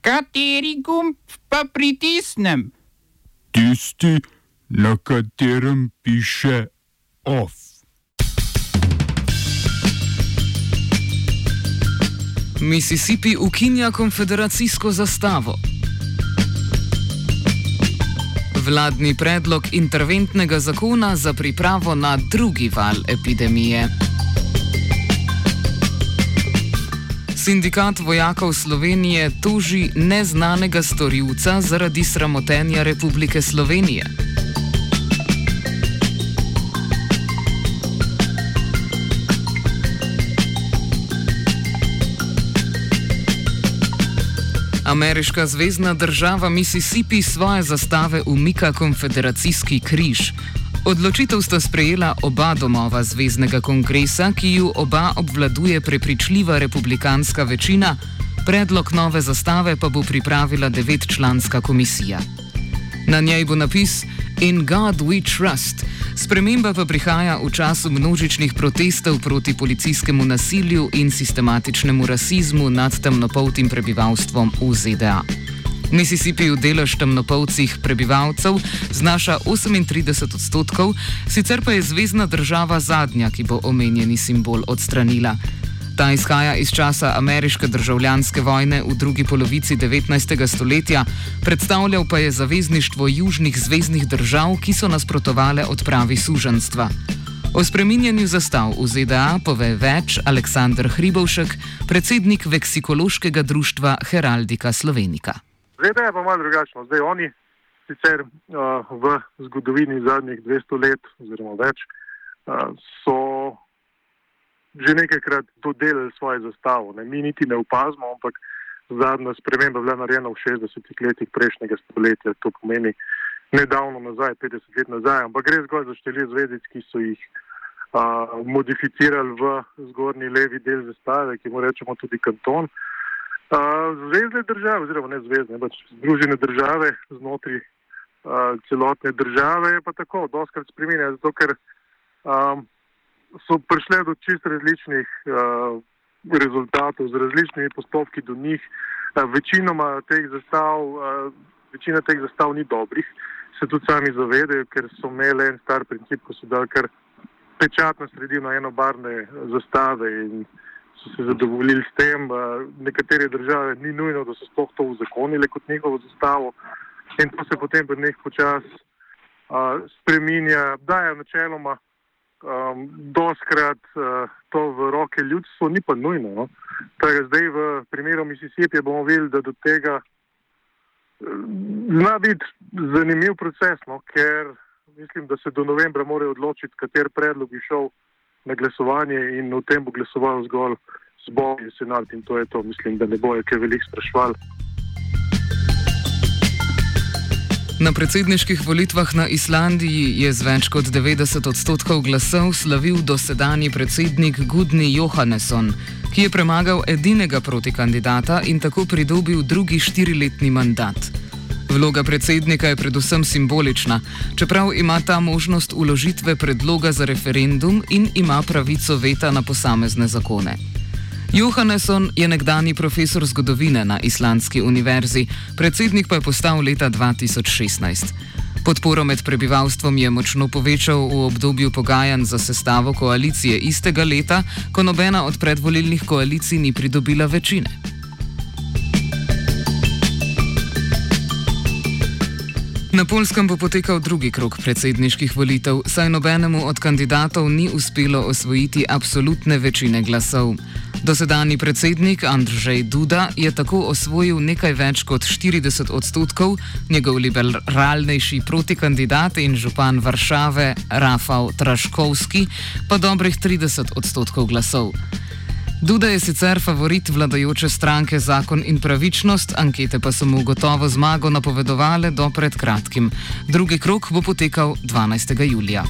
Kateri gumb pa pritisnem? Tisti, na katerem piše OF. Mississippi ukinja konfederacijsko zastavo. Vladni predlog interventnega zakona za pripravo na drugi val epidemije. Sindikat vojakov Slovenije toži neznanega storilca zaradi sramotenja Republike Slovenije. Ameriška zvezdna država Mississippi svoje zastave umika konfederacijski križ. Odločitev sta sprejela oba domova Zvezdnega kongresa, ki ju oba obvladuje prepričljiva republikanska večina, predlog nove zastave pa bo pripravila devetčlanska komisija. Na njej bo napis In God We Trust. Sprememba pa prihaja v času množičnih protestov proti policijskemu nasilju in sistematičnemu rasizmu nad temnopoltim prebivalstvom v ZDA. Mississippi v delež temnopolcih prebivalcev znaša 38 odstotkov, sicer pa je zvezdna država zadnja, ki bo omenjeni simbol odstranila. Ta izhaja iz časa ameriške državljanske vojne v drugi polovici 19. stoletja, predstavljal pa je zavezništvo južnih zvezdnih držav, ki so nasprotovale odpravi suženstva. O spreminjanju zastav v ZDA pove več Aleksandr Hribovšek, predsednik Veksikološkega društva Heraldika Slovenika. ZDA je pa malo drugačno. Zdaj oni sicer uh, v zgodovini zadnjih 200 let oziroma več uh, so že nekajkrat dodelili svojo zastavo. Ne. Mi niti ne opazimo, ampak zadnja sprememba je bila narejena v 60-ih letih prejšnjega stoletja, to pomeni nedavno nazaj, 50 let nazaj, ampak gre zgolj za število zvezdic, ki so jih a, modificirali v zgornji levi del zastave, ki mu rečemo tudi kanton. A, zvezdne države, oziroma ne zvezdne, pač združene države znotraj a, celotne države je pa tako, doskrat spremenja, zato ker a, so prišle do čist različnih uh, rezultatov, z različnimi postopki do njih. Uh, večinoma teh zastav, uh, večina teh zastav ni dobrih, se tudi sami zavedajo, ker so imeli en star princip, ko so dali kar pečat na sredino enobarne zastave in so se zadovoljili s tem. Nekatere države ni nujno, da so sploh to uzakonile kot njihovo zastavo in to se potem pri njih počasi uh, spreminja, dajo načeloma um, doskrat uh, to v roke ljudstva, ni pa nujno. No? Torej, zdaj v primeru Mississippi bomo videli, da do tega zna biti zanimiv proces, no? ker mislim, da se do novembra morajo odločiti, kater predlog bi šel na glasovanje in o tem bo glasoval zgolj zbor in senat in to je to. Mislim, da ne bojo kaj veliko sprašvali. Na predsedniških volitvah na Islandiji je z več kot 90 odstotkov glasov slavil dosedanji predsednik Gudni Johannesson, ki je premagal edinega protikandidata in tako pridobil drugi štiriletni mandat. Vloga predsednika je predvsem simbolična, čeprav ima ta možnost uložitve predloga za referendum in ima pravico veta na posamezne zakone. Johannesson je nekdani profesor zgodovine na Islandski univerzi, predsednik pa je postal leta 2016. Podporo med prebivalstvom je močno povečal v obdobju pogajanj za sestavo koalicije istega leta, ko nobena od predvolilnih koalicij ni pridobila večine. Na Polskem bo potekal drugi krok predsedniških volitev, saj nobenemu od kandidatov ni uspelo osvojiti absolutne večine glasov. Dosedani predsednik Andrzej Duda je tako osvojil nekaj več kot 40 odstotkov, njegov liberalnejši protikandidat in župan Varšave Rafał Traškovski pa dobrih 30 odstotkov glasov. Duda je sicer favorit vladajoče stranke Zakon in pravičnost, ankete pa so mu gotovo zmago napovedovale do pred kratkim. Drugi krok bo potekal 12. julija.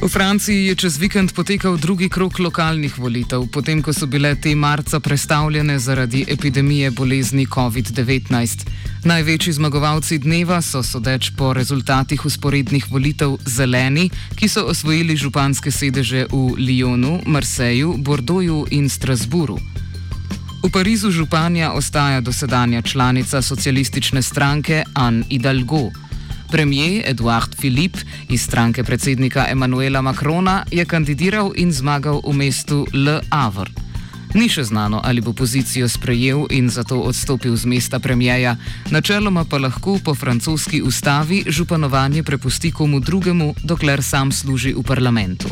V Franciji je čez vikend potekal drugi krok lokalnih volitev, potem ko so bile te marca prestavljene zaradi epidemije bolezni COVID-19. Največji zmagovalci dneva so, sodeč po rezultatih usporednih volitev, zeleni, ki so osvojili županske sedeže v Lyonu, Marseju, Bordeauxu in Strasburu. V Parizu županja ostaja dosedanja članica socialistične stranke Anne Hidalgo. Premijer Eduard Philippe iz stranke predsednika Emanuela Macrona je kandidiral in zmagal v mestu Le Havre. Ni še znano, ali bo pozicijo sprejel in zato odstopil z mesta premijeja, načeloma pa lahko po francoski ustavi županovanje prepusti komu drugemu, dokler sam služi v parlamentu.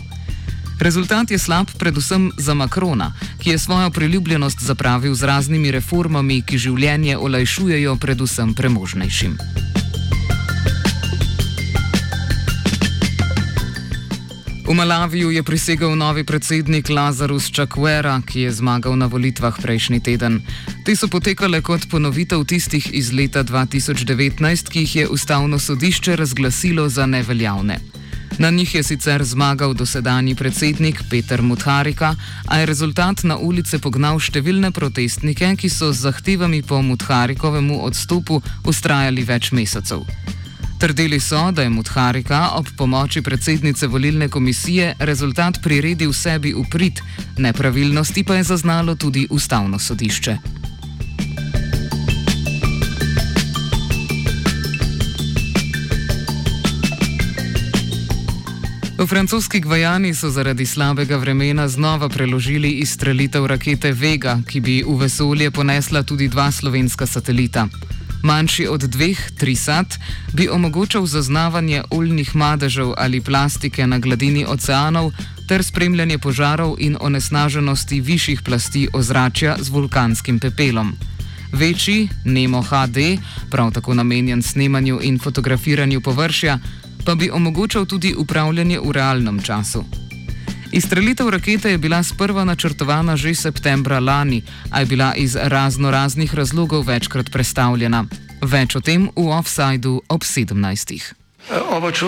Rezultat je slab predvsem za Makrona, ki je svojo priljubljenost zapravil z raznimi reformami, ki življenje olajšujejo predvsem premožnejšim. V Malaviju je prisegel novi predsednik Lazarus Čakvera, ki je zmagal na volitvah prejšnji teden. Te so potekale kot ponovitev tistih iz leta 2019, ki jih je ustavno sodišče razglasilo za neveljavne. Na njih je sicer zmagal dosedanji predsednik Peter Mutharika, a je rezultat na ulice pognal številne protestnike, ki so z zahtevami po Mutharikovemu odstopu ustrajali več mesecev. Trdili so, da je Mutharika ob pomoči predsednice volilne komisije rezultat priredil sebi v prid, nepravilnosti pa je zaznalo tudi ustavno sodišče. V francoski Gvajani so zaradi slabega vremena znova preložili izstrelitev rakete Vega, ki bi v vesolje ponesla tudi dva slovenska satelita. Manjši od dveh, trisat, bi omogočal zaznavanje oljnih madežev ali plastike na gladini oceanov ter spremljanje požarov in onesnaženosti višjih plasti ozračja z vulkanskim pepelom. Večji, Nemo HD, prav tako namenjen snemanju in fotografiranju površja, pa bi omogočal tudi upravljanje v realnem času. Izstrelitev rakete je bila sprva načrtovana že septembra lani, a je bila iz razno raznih razlogov večkrat prestavljena. Več o tem v offsajdu ob 17. Oba, če,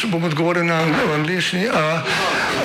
če bom odgovoril na angliški.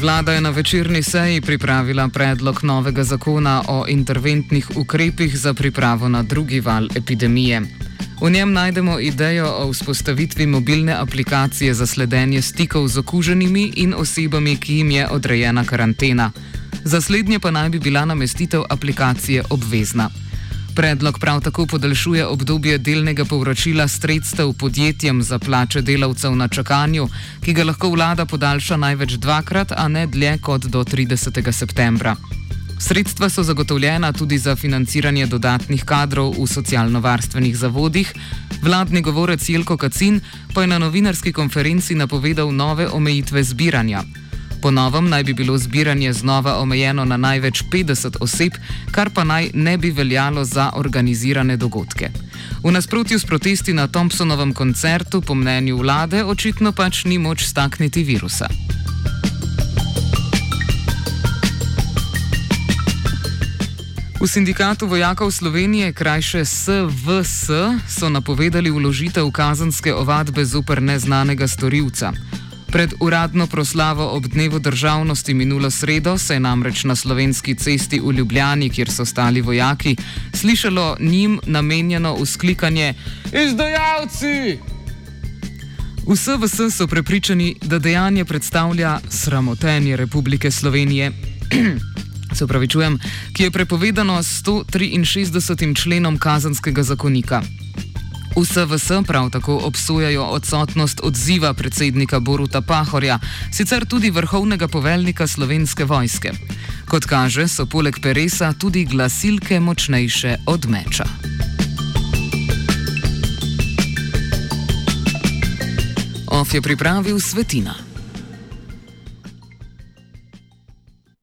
Vlada je na večerni seji pripravila predlog novega zakona o interventnih ukrepih za pripravo na drugi val epidemije. V njem najdemo idejo o vzpostavitvi mobilne aplikacije za sledenje stikov z okuženimi in osebami, ki jim je odrejena karantena. Za slednje pa naj bi bila namestitev aplikacije obvezna. Predlog prav tako podaljšuje obdobje delnega povračila sredstev podjetjem za plače delavcev na čakanju, ki ga lahko vlada podaljša največ dvakrat, a ne dlje kot do 30. septembra. Sredstva so zagotovljena tudi za financiranje dodatnih kadrov v socialno-varstvenih zavodih. Vladni govorec Jelko Kacin pa je na novinarski konferenci napovedal nove omejitve zbiranja. Po novem naj bi bilo zbiranje znova omejeno na največ 50 oseb, kar pa naj ne bi veljalo za organizirane dogodke. V nasprotju s protesti na Thompsonovem koncertu, po mnenju vlade, očitno pač ni moč stakniti virusa. V sindikatu vojakov Slovenije, krajše SVS, so napovedali vložitev kazenske ovadbe zoper neznanega storilca. Pred uradno proslavo ob dnevu državnosti minulo sredo se je namreč na slovenski cesti v Ljubljani, kjer so stali vojaki, slišalo njim namenjeno usklikanje: Izdajalci! V SVS so prepričani, da dejanje predstavlja sramotenje Republike Slovenije. Se upravičujem, ki je prepovedano s 163. členom kazanskega zakonika. V SVS prav tako obsojajo odsotnost odziva predsednika Boruta Pahorja, sicer tudi vrhovnega poveljnika slovenske vojske. Kot kaže, so poleg Peresa tudi glasilke močnejše od meča. OF je pripravil Svetina.